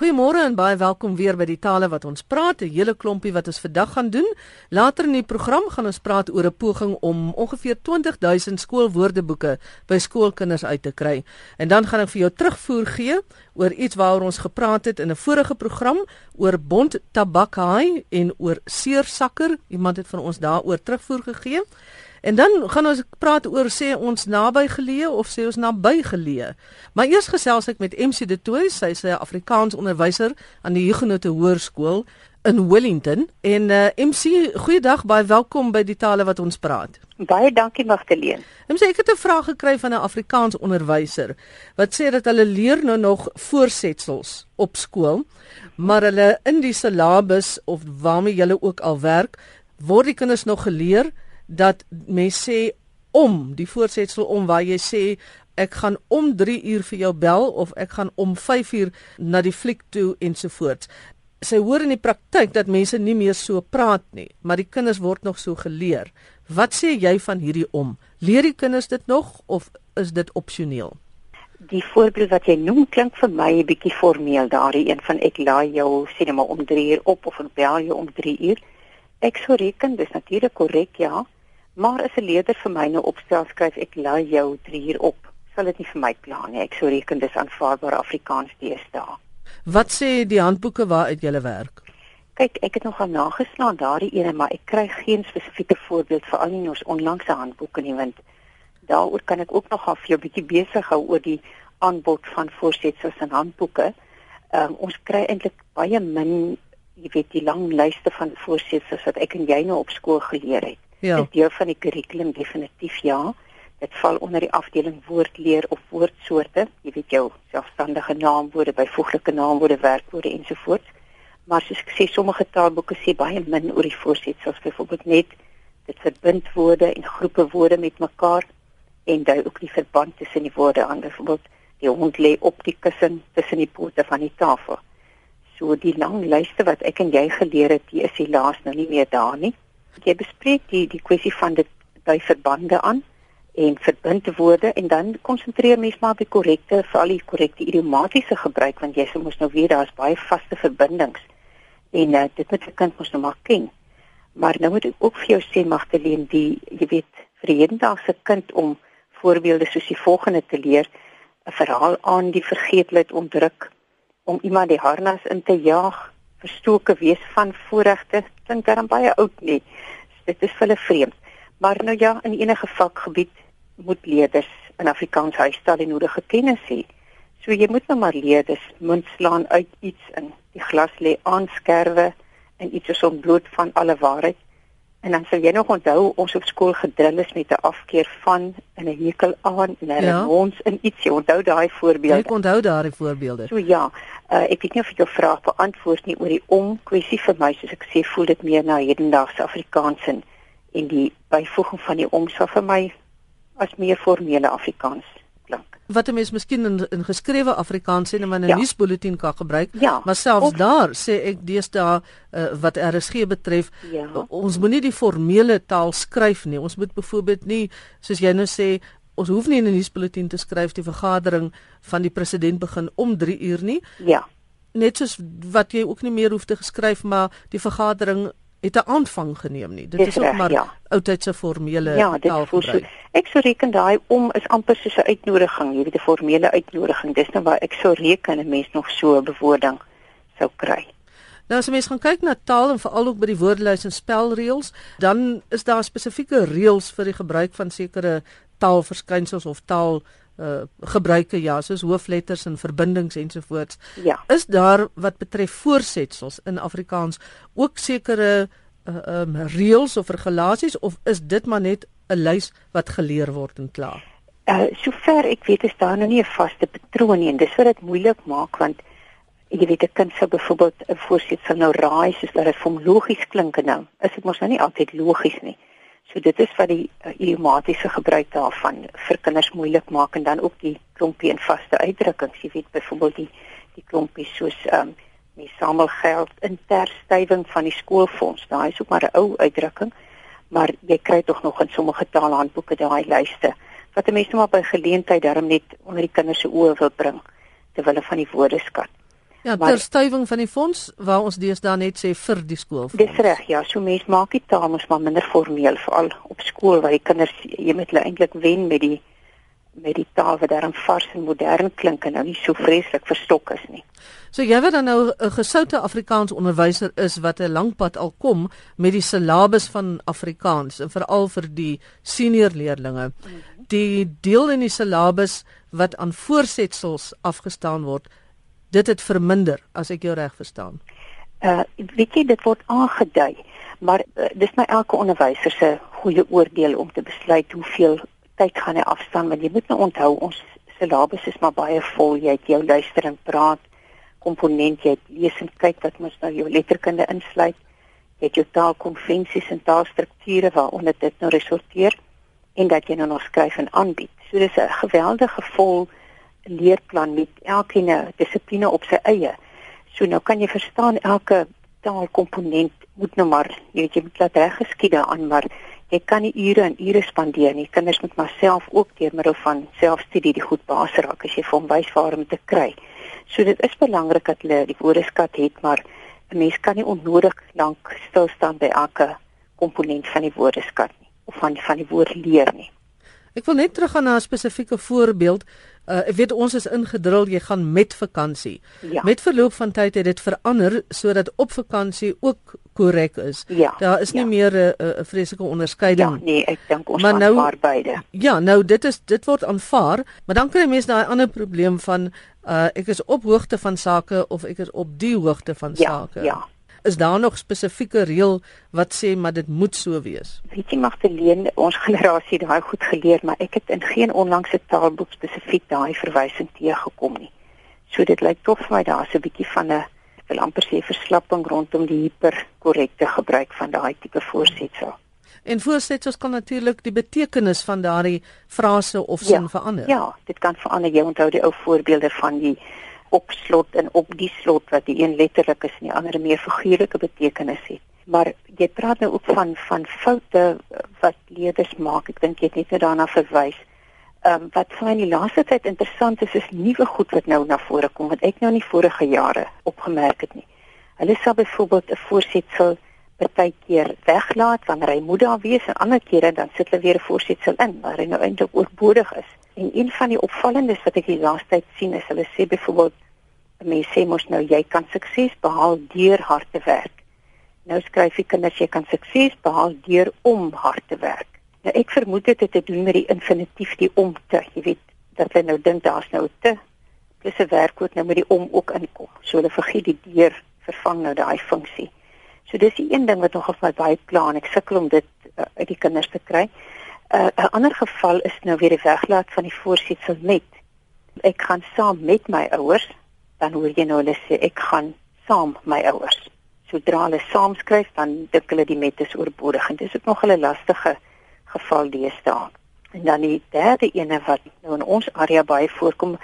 Goeiemôre en baie welkom weer by die tale wat ons praat, 'n hele klompie wat ons vandag gaan doen. Later in die program gaan ons praat oor 'n poging om ongeveer 20000 skoolwoordeboeke by skoolkinders uit te kry. En dan gaan ek vir jou terugvoer gee oor iets waaroor ons gepraat het in 'n vorige program oor bont tabakhaai en oor seersakker. Iemand het van ons daaroor terugvoer gegee. En dan gaan ons praat oor sê ons naby geleë of sê ons naby geleë. Maar eers gesels ek met MC De Tooy, sy is 'n Afrikaans onderwyser aan die Huguenot Hoërskool in Wellington. En uh, eh, MC, goeiedag, baie welkom by die tale wat ons praat. Baie dankie Magdalene. MC, ek het 'n vraag gekry van 'n Afrikaans onderwyser wat sê dat hulle leer nou nog voorsetsels op skool, maar hulle in die syllabus of waarmee hulle ook al werk, word die kinders nog geleer dat mens sê om die voorsetsel om waar jy sê ek gaan om 3 uur vir jou bel of ek gaan om 5 uur na die fliek toe ensovoorts. Sy hoor in die praktyk dat mense nie meer so praat nie, maar die kinders word nog so geleer. Wat sê jy van hierdie om? Leer die kinders dit nog of is dit opsioneel? Die voorbeeld wat jy noem klink vir my 'n bietjie formeel, daardie een van ek laai jou sê net maar om 3 uur op of ek bel jou om 3 uur. Ek sou reken dis natuurlik korrek ja, Maar as 'n leerder vir my nou opstel skryf ek laai jou 3 uur op, sal dit nie vir my pla nie. Ek sou reken dis aanvaarbare Afrikaans deesdae. Wat sê die handboeke waaruit jy werk? Kyk, ek het nog gaan nageslaan daardie ene, maar ek kry geen spesifieke voorbeeld vir al die ons onlangse handboeke nie, want daaroor kan ek ook nog af jou bietjie besig hou oor die aanbod van voorsetsels en handboeke. Um, ons kry eintlik baie min, jy weet, die lang lyste van voorsetsels wat ek en jy nou op skool geleer het. Ja. Dit is deel van die kurrikulum definitief ja. Dit val onder die afdeling woordleer of woordsoorte. Jy weet jou selfstandige naamwoorde, byvoeglike naamwoorde, werkwoorde ensovoorts. Maar soos ek sê, sommige taalboeke sê baie min oor die voorsetsels, byvoorbeeld net dit verbind woorde en groepe woorde met mekaar en dui ook die verband tussen die woorde aan. Byvoorbeeld die hond lê op die kussen tussen die pote van die tafel. So die lang lyste wat ek en jy geleer het, die is helaas nou nie meer daar nie jy bespreek die die kwessie van dit by verbande aan en verbinde woorde en dan konsentreer mens maar op die korrekte veral die korrekte idiomatiese gebruik want jy moet nou weet daar's baie vaste verbindings en uh, dit moet 'n kind mos nou maar ken. Maar nou moet ek ook vir jou sê Magdalene die jy weet hedendaagse kind om voorbeelde soos die volgende te leer 'n verhaal aan die vergeetlikheid ontdruk om iemand die harnas in te jaag verstoke wees van voorregte klink dan baie oud nie. Dit is hulle vreemd. Maar nou ja, in enige vakgebied moet leerders in Afrikaans huistaal en nodige kennis hê. So jy moet nou maar leerders mond slaan uit iets in. Die glas lê aanskerwe en iets is ontbloot van alle waarheid. En dan sal jy nog onthou ons op skool gedrill is met 'n afkeer van in 'n hekel aan en 'n ja. ons in iets. Jy onthou daai voorbeelde. Ek onthou daai voorbeelde. So ja, uh, ek weet nie of ek jou vraag beantwoord nie oor die om kwessie vir my soos ek sê voel dit meer na hedendaagse Afrikaans en en die byvoeging van die om sal vir my as meer formele Afrikaans wat 'n mens miskien in, in geskrewe Afrikaans sê net maar 'n ja. nuusbulletin kan gebruik. Ja. Maar selfs of, daar sê ek deesdae uh, wat RSG betref, ja. ons moenie die formele taal skryf nie. Ons moet byvoorbeeld nie soos jy nou sê ons hoef nie in 'n nuusbulletin te skryf die vergadering van die president begin om 3 uur nie. Ja. Net soos wat jy ook nie meer hoef te geskryf maar die vergadering het 'n aanvang geneem nie. Dit is, is ook maar ja. oudtydse formele ja, taal. So, ek sou reken daai om is amper soos 'n uitnodiging, jy weet 'n formele uitnodiging. Dis nou waar ek sou reken 'n mens nog so 'n bewoording sou kry. Nou as mens gaan kyk na taal en veral ook by die woordelys en spelreëls, dan is daar spesifieke reëls vir die gebruik van sekere taalverskynsels of taal uh gebruike ja soos hoofletters en verbindings ensovoorts. Ja. Is daar wat betref voorsetsels in Afrikaans ook sekere uh um reëls of regulasies of is dit maar net 'n lys wat geleer word en klaar? Uh sover ek weet is daar nou nie 'n vaste patroon nie en dis wat dit moeilik maak want jy weet 'n kind sou byvoorbeeld 'n voorsetsel nou raai soos dat dit vir hom logies klink en nou is dit mos nou nie altyd logies nie. So dit is wat die uh, idiomatiese gebruik daarvan vir kinders moeilik maak en dan ook die klompie en vaste uitdrukkings. Jy weet byvoorbeeld die die klompie soos ehm um, die samel geld in terstywing van die skoolfonds. Daai is ook maar 'n ou uitdrukking, maar jy kry tog nog in sommige taalhandboeke daai lyste wat mense maar by geleentheid daarom net onder die kinders se oë wil bring terwyl hulle van die woordeskat. Ja, ter stuwing van die fonds waar ons deesdae net sê vir die skool. Dis reg, ja, so mense maak die taal mos maar minder formeel veral op skool waar die kinders jy moet hulle eintlik wen met die met die taal wat daarin vars en modern klink en nou nie so vreeslik verstok is nie. So jy wat dan nou 'n gesoute Afrikaans onderwyser is wat 'n lang pad al kom met die silabus van Afrikaans en veral vir die senior leerdlinge. Die deel in die silabus wat aan voorsetsels afgestaan word, dit het verminder as ek jou reg verstaan. Uh weet jy dit word aangedui, maar uh, dis my elke onderwyser se goeie oordeel om te besluit hoeveel tyd gaan hy afstaan want jy moet nou onthou ons syllabus is maar baie vol. Jy het jou luister en praat komponent jy het lees en kyk wat mos nou jou letterkunde insluit. Jy het jou taalkonvensies en taalstrukture waaronder dit nou resorteer en dat jy nou nog skryf en aanbied. So dis 'n geweldige vol leerplan met elke dissipline op sy eie so nou kan jy verstaan elke taalkomponent moet nou maar jy weet jy moet laat reg geskied aan maar jy kan nie ure en ure spandeer nie. Kinders moet maar self ook deur middel van selfstudie die goed baas raak as jy vir hom wys waar om te kry. So dit is belangrik dat hulle die woordeskat het, maar 'n mens kan nie onnodig lank stil staan by elke komponent van die woordeskat nie of van van die woord leer nie. Ek wil net teruggaan na 'n spesifieke voorbeeld. Uh, ek weet ons is ingedrul jy gaan met vakansie. Ja. Met verloop van tyd het dit verander sodat op vakansie ook korrek is. Ja. Daar is nie ja. meer 'n uh, 'n vreeslike onderskeiding. Ja, nee, ek dink ons maar nou, aanvaar beide. Ja, nou dit is dit word aanvaar, maar dan kry mense daai ander probleem van uh ek is op hoogte van sake of ek is op die hoogte van ja, sake. Ja. Is daar nog spesifieke reël wat sê maar dit moet so wees? Weet jy Magdalene, ons generasie het daai goed geleer, maar ek het in geen onlangse taalboek spesifiek daai verwysing teëgekom nie. So dit lyk tog vir my daar's 'n bietjie van 'n wil amper sê verslapping rondom die hiperkorrekte gebruik van daai tipe voorsetsel. En voorsetsels kan natuurlik die betekenis van daardie frase of sin ja, verander. Ja, dit kan verander. Jy onthou die ou voorbeelde van die op slot en op die slot wat die een letterlik is en die ander 'n meer figuurlike betekenis het. Maar jy praat nou ook van van foute wat leerders maak. Ek dink jy het net daarna verwys. Ehm um, wat vir my in die laaste tyd interessant is, is nuwe goed wat nou na vore kom wat ek nou nie vorige jare opgemerk het nie. Hulle sal byvoorbeeld 'n voorsetsel partykeer weglaat wanneer hy moet daar wees en ander kere dan sit hulle weer 'n voorsetsel in waar hy nou eintlik oorbodig is. En een van die opvallendes wat ek die laaste tyd sien is hulle sê byvoorbeeld mense sê mos nou jy kan sukses behaal deur hard te werk. Nou skryf die kinders jy kan sukses behaal deur om hard te werk. Nou ek vermoed dit het te doen met die infinitief die om te, jy weet, dat hulle nou dink daar's nou te plus 'n werkwoord nou met die om ook inkom. So hulle vergiet die deur vervang nou daai funksie. So dis die een ding wat nog of my baie kla en ek sukkel om dit uh, uit die kinders te kry. 'n uh, ander geval is nou weer die weglaat van die voorsetsel met. Ek gaan saam met my ouers, dan hoor jy nou hulle sê ek gaan saam my ouers. Sodra hulle saamskryf, dan dink hulle die met is oorbodig en dis ook nog 'n lastige geval deesdae. En dan die derde ene wat nou in ons area baie voorkom,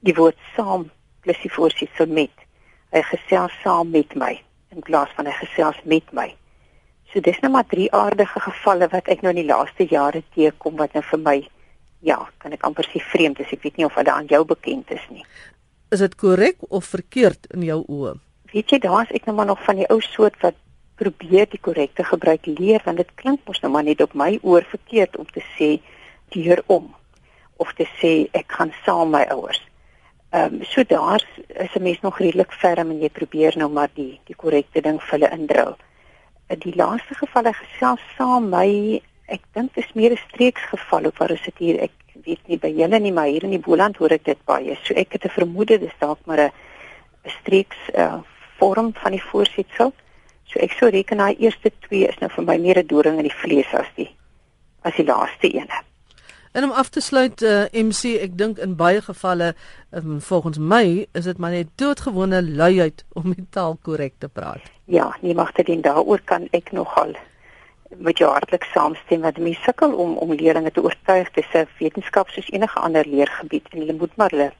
die woord saam plus die voorsetsel met. Hy gesels saam met my in plaas van hy gesels met my. So dis nou maar drie aardige gevalle wat ek nou in die laaste jare teekom wat nou vir my ja, kan ek amper sê vreemd is. Ek weet nie of dit aan jou bekend is nie. Is dit korrek of verkeerd in jou oë? Weet jy, daar's ek nou maar nog van die ou soort wat probeer die korrekte gebruik leer want dit klink mos nou maar net op my oor verkeerd om te sê deur om of te sê ek gaan saam my ouers. Ehm um, so daar is 'n mens nog redelik ferm en jy probeer nou maar die die korrekte ding vir hulle indrul die laaste gevalle gesels saam my ek dink dit is meer 'n streeksgeval of waar is dit hier? Ek weet nie by julle nie maar hier in die Boland hoor ek dit baie. So ek het 'n vermoede dis dalk maar 'n streeks uh, vorm van die voorsetsel so ek sou reken daai eerste twee is nou vir my meer 'n doring in die vlees as die as die laaste ene En om af te sluit uh, eh, MC, ek dink in baie gevalle um, volgens my is dit maar net doodgewone luiheid om die taal korrek te praat. Ja, nie mag dit en daaroor kan ek nogal met jou hartlik saamstem wat mense sukkel om om leerders te oortuig dis 'n wetenskap soos enige ander leergebied en hulle moet maar hulle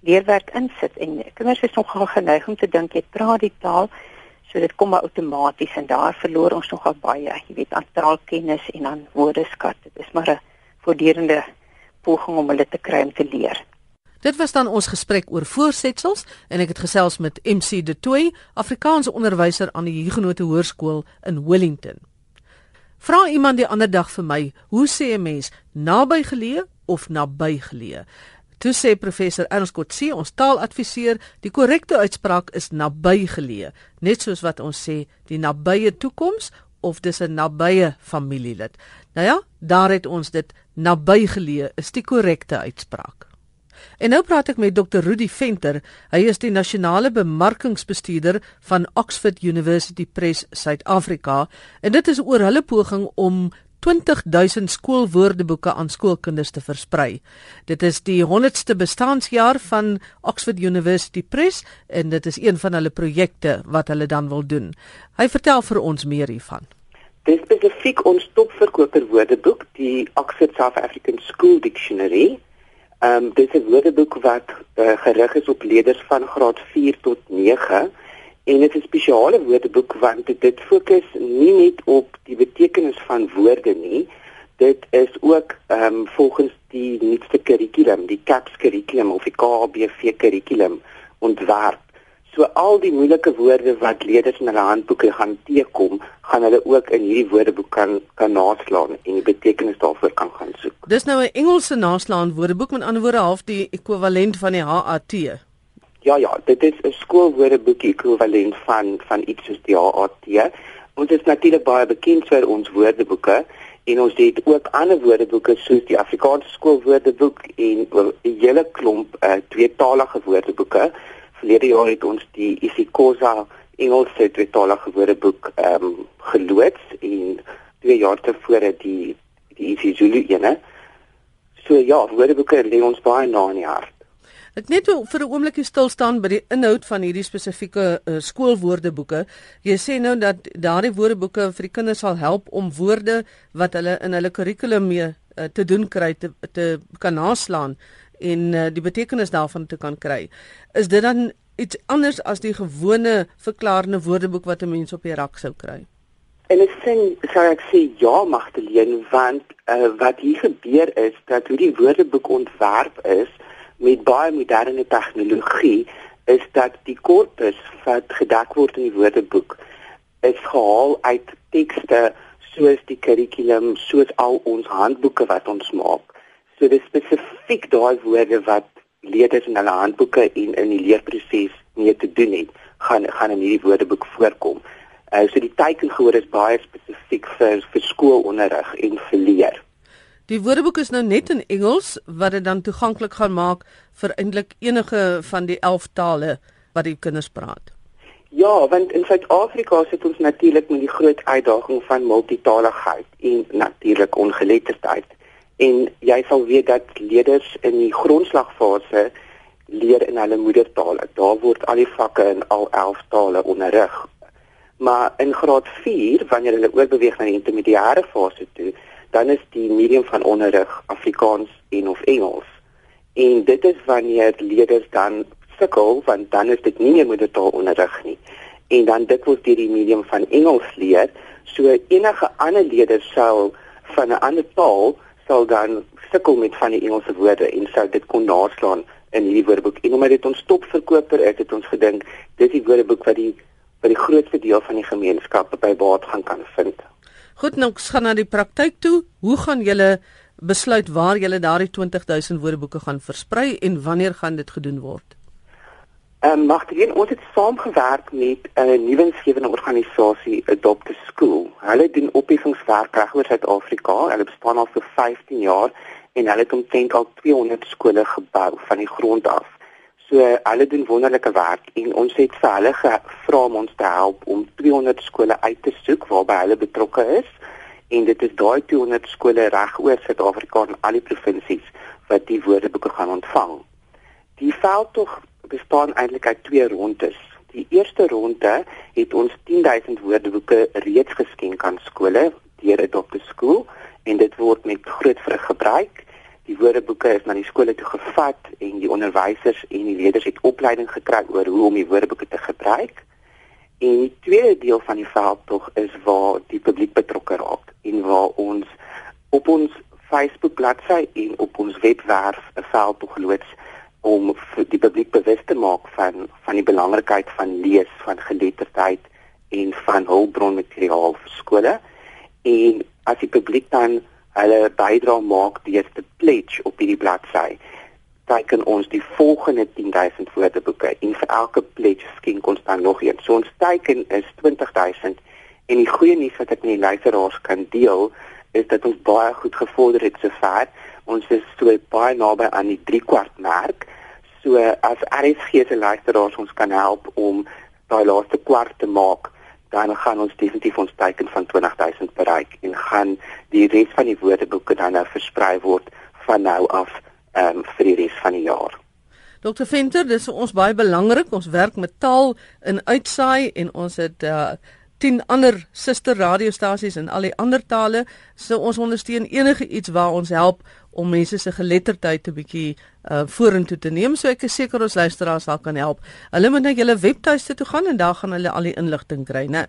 leerwerk insit en kinders is nogal geneig om te dink jy praat die taal so dit kom maar outomaties en daar verloor ons nogal baie, jy weet, aan taalkennis en aan woordeskat. Dit is maar 'n voortdurende poging om hulle te kry om te leer. Dit was dan ons gesprek oor voorsetsels en ek het gesels met MC De Tooy, Afrikaanse onderwyser aan die Huguenot Hoërskool in Wellington. Vra iemand die ander dag vir my, hoe sê 'n mens naby geleë of naby geleë? Toe sê professor Ernst Kotse, ons taaladviseur, die korrekte uitspraak is naby geleë, net soos wat ons sê die nabye toekoms of dis 'n nabye familielid. Nou ja, daar het ons dit naby geleë is die korrekte uitspraak. En nou praat ek met Dr. Rudy Venter. Hy is die nasionale bemarkingsbestuurder van Oxford University Press Suid-Afrika en dit is oor hulle poging om 20000 skoolwoordeboeke aan skoolkinders te versprei. Dit is die 100ste bestaanjaar van Oxford University Press en dit is een van hulle projekte wat hulle dan wil doen. Hy vertel vir ons meer hiervan. Dis spesifiek ons topverkoper woordeboek, die Oxford South African School Dictionary. Ehm um, dit is 'n woordeboek wat uh, gerig is op leerders van graad 4 tot 9 en dit is 'n spesiale woordeboek want dit fokus nie net op die betekenis van woorde nie. Dit is ook ehm um, volgens die nuutste kurrikulum, die CAPS kurrikulum of die KBV kurrikulum ontwerp So al die moeilike woorde wat leerders in hulle handboeke gaan teekom, gaan hulle ook in hierdie woordeboek kan kan naslaan en die betekenis daarvoor kan gaan soek. Dis nou 'n Engelse naslaan woordeboek met ander woorde half die ekwivalent van die HAT. Ja ja, dit is 'n skoolwoordeboek ekwivalent van van iets soos die HAT. Ons is natuurlik baie bekend vir ons woordeboeke en ons het ook ander woordeboeke soos die Afrikaanse skoolwoordeboek en 'n hele klomp uh, tweetalige woordeboeke verlede jaar het ons die isiXhosa Engelse tweetalige woordeboek ehm um, geloods en twee jaar tevore die die isiZulu ene. So ja, woordeboeke lê ons baie na in die hart. Ek net vir 'n oombliekie stil staan by die inhoud van hierdie spesifieke uh, skoolwoordeboeke. Jy sê nou dat daardie woordeboeke vir die kinders sal help om woorde wat hulle in hulle kurrikulum mee uh, te doen kry te, te kan naslaan en uh, die betekenis daarvan te kan kry. Is dit dan iets anders as die gewone verklarende woordeboek wat 'n mens op die rak sou kry? En ek sê sou ek sê ja Magdalene want uh, wat hier gebeur is dat hoe die woordeboek ontwerp is met baie moderne tegnologie is dat die korpus wat gedek word in die woordeboek is gehaal uit tekste soos die kurrikulum soos al ons handboeke wat ons maak So dis spesifiek daai woorde wat leerders in hulle handboeke en in die leerproses mee te doen het, gaan gaan in hierdie woordeboek voorkom. Uh so die tekengehoor is baie spesifiek vir vir skoolonderrig en vir leer. Die woordeboek is nou net in Engels wat dit dan toeganklik gaan maak vir eintlik enige van die 11 tale wat die kinders praat. Ja, want in Suid-Afrika sit ons natuurlik met die groot uitdaging van multitaligheid en natuurlik ongeletterdheid. En jy sal weet dat leerders in die grondslagfase leer in hulle moedertaal. Daar word al die vakke in al 11 tale onderrig. Maar in graad 4, wanneer hulle oorbeweeg na die intermediêre fase toe, dan is die medium van onderrig Afrikaans en of Engels. En dit is wanneer leerders dan sukkel want dan is dit nie meer moedertaal onderrig nie. En dan dit word deur die medium van Engels leer. So enige ander leerders sou van 'n ander taal sal dan sukkel met van die Engelse woorde en sou dit kon naslaan in hierdie woordeboek. En omdat dit ons topverkoper is, het ons gedink dis die woordeboek wat die wat die grootste deel van die gemeenskap by baat gaan kan vind. Goed, nou ons gaan na die praktyk toe. Hoe gaan julle besluit waar julle daardie 20000 woordeboeke gaan versprei en wanneer gaan dit gedoen word? Ehm um, Magdalene, ons het saamgewerk met 'n uh, nuwensgewende organisasie, Adopt a School. Hulle doen opheffingswerk reg oor Suid-Afrika. Hulle bestaan al vir 15 jaar en hulle het omtrent al 200 skole gebou van die grond af. So hulle doen wonderlike werk en ons het vir hulle gevra om ons te help om 200 skole uit te soek waarby hulle betrokke is en dit is daai 200 skole reg oor Suid-Afrika en al die provinsies wat die woordeboeke gaan ontvang. Die veldtog bestaan eintlik uit twee rondes. Die eerste ronde het ons 10000 woordeboeke reeds geskenk aan skole deur 'n dokter skool en dit word met groot vrug gebruik. Die woordeboeke is na die skole toe gevat en die onderwysers en die leerders het opleiding gekry oor hoe om die woordeboeke te gebruik. En die tweede deel van die veldtog is waar die publiek betrokke raak en waar ons op ons Facebook bladsy en op ons webwerf 'n veldtog loods om die publiek bewus te maak van van die belangrikheid van lees, van geletterdheid en van hulpbronmateriaal vir skole. En as die publiek dan hulle bydrae maak deur te pledge op hierdie bladsy, teken ons die volgende 10000 woordeboeke en vir elke pledge skenk ons dan nog een. So ons teken is 20000 en die goeie nuus wat ek met die luisteraars kan deel is dat ons baie goed gevorder het sover. Ons is so baie naby aan die 3 kwart merk. So as RSG se luisteraars ons kan help om daai laaste kwart te maak, dan gaan ons definitief ons teiken van 20000 bereik en gaan die res van die woordeboeke dan nou versprei word van nou af um, vir die res van die jaar. Dr Venter, dis vir ons baie belangrik. Ons werk met taal in uitsaai en ons het uh 10 ander suster radiostasies in al die ander tale. So ons ondersteun enige iets waar ons help om mense se geletterdheid 'n bietjie uh vorentoe te neem. So ek is seker ons luisteraars sal kan help. Hulle moet na julle webtuiste toe gaan en daar gaan hulle al die inligting kry, né?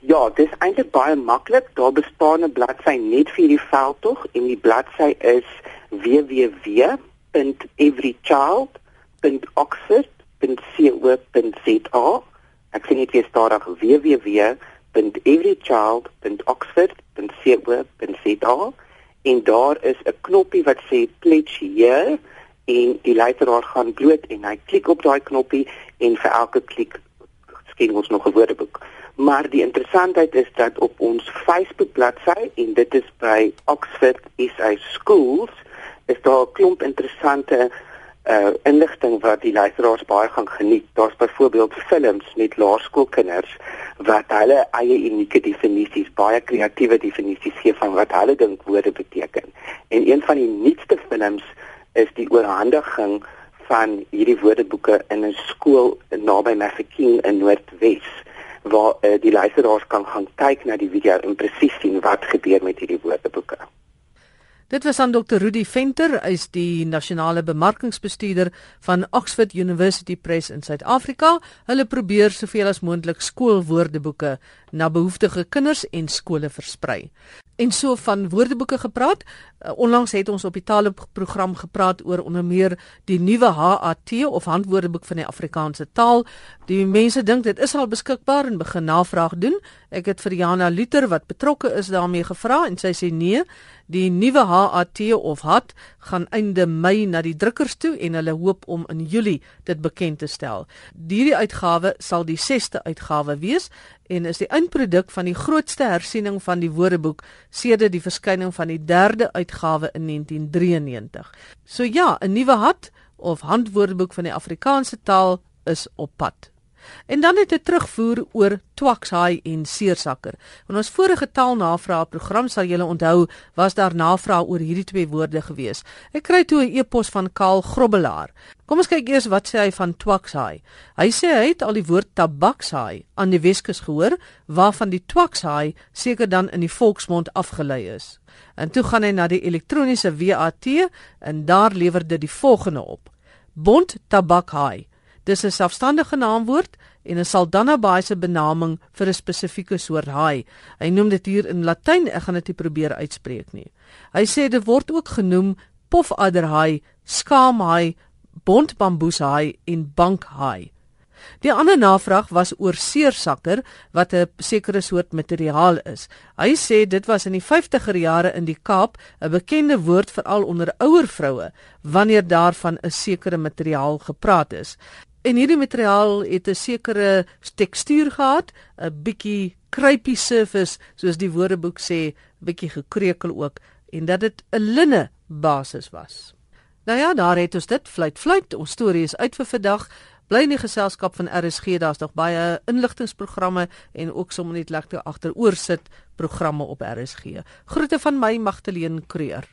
Ja, dis eintlik baie maklik. Daar bestaan 'n bladsy net vir die veldtog en die bladsy is www.everychild.oxford.co.za. Ek sê net weer stadig www.everychild.oxford.co.za en daar is 'n knoppie wat sê pledge here en die luisteraar gaan bloot en hy klik op daai knoppie en vir elke klik skenk ons nog 'n woordeboek. Maar die interessantheid is dat op ons Facebook bladsy en dit is by Oxford SA Schools is daar 'n klomp interessante uh inligting wat die luisteraars baie gaan geniet. Daar's byvoorbeeld films met laerskoolkinders wat hulle eie unieke definisies, baie kreatiewe definisies gee van wat hulle dink woorde beteken. En een van die nuutste films is die oorhandiging van hierdie woordeboeke in 'n skool naby Mafeking in Noordwes waar uh, die luisteraars kan gaan kyk na die video en presies sien wat gebeur met hierdie woordeboeke. Dit was aan Dr. Rudy Venter, hy is die nasionale bemarkingsbestuurder van Oxford University Press in Suid-Afrika. Hulle probeer soveel as moontlik skoolwoordeboeke na behoeftige kinders en skole versprei. En so van woordeboeke gepraat, uh, onlangs het ons op die taalprogram gepraat oor onder meer die nuwe HAT of handwoordeboek van die Afrikaanse taal. Die mense dink dit is al beskikbaar en begin navraag doen. Ek het vir Jana Luther wat betrokke is daarmee gevra en sy sê nee, die nuwe HAT of HAT gaan einde Mei na die drukkers toe en hulle hoop om in Julie dit bekend te stel. Hierdie uitgawe sal die 6ste uitgawe wees en is die eindproduk van die grootste hersiening van die woordeboek sedert die verskyning van die derde uitgawe in 1993. So ja, 'n nuwe hat of handwoordeboek van die Afrikaanse taal is op pad. En dan het 'n terugvoer oor Twakshaai en Seersakker. In ons vorige taalnavraag program sal julle onthou, was daar navraag oor hierdie twee woorde gewees. Ek kry toe 'n e-pos van Kaal Grobbelaar. Kom ons kyk eers wat sê hy van Twakshaai. Hy sê hy het al die woord tabakshaai aan die Weskus gehoor, waarvan die Twakshaai seker dan in die volksmond afgelei is. En toe gaan hy na die elektroniese WAT en daar lewer dit die volgende op: Bond tabakhaai. Dis 'n selfstandige naamwoord en 'n Saldanha-Baai benaming vir 'n spesifieke soort haai. Hy noem dit hier in Latyn, ek gaan dit nie probeer uitspreek nie. Hy sê dit word ook genoem pofadderhaai, skaamhaai, bontbamboeshaai en bankhaai. Die ander navraag was oor seersakker wat 'n sekere soort materiaal is. Hy sê dit was in die 50er jare in die Kaap 'n bekende woord veral onder ouer vroue wanneer daarvan 'n sekere materiaal gepraat is. En hierdie materiaal het 'n sekere tekstuur gehad, 'n bietjie kruipie surface, soos die woordeboek sê, bietjie gekreukel ook en dat dit 'n linne basis was. Nou ja, daar het ons dit, fluit fluit, ons storie is uit vir vandag. Bly in die geselskap van RSG, daar's nog baie inligtingsprogramme en ook sommer net lekker agteroor sit programme op RSG. Groete van my Magtleen Creer.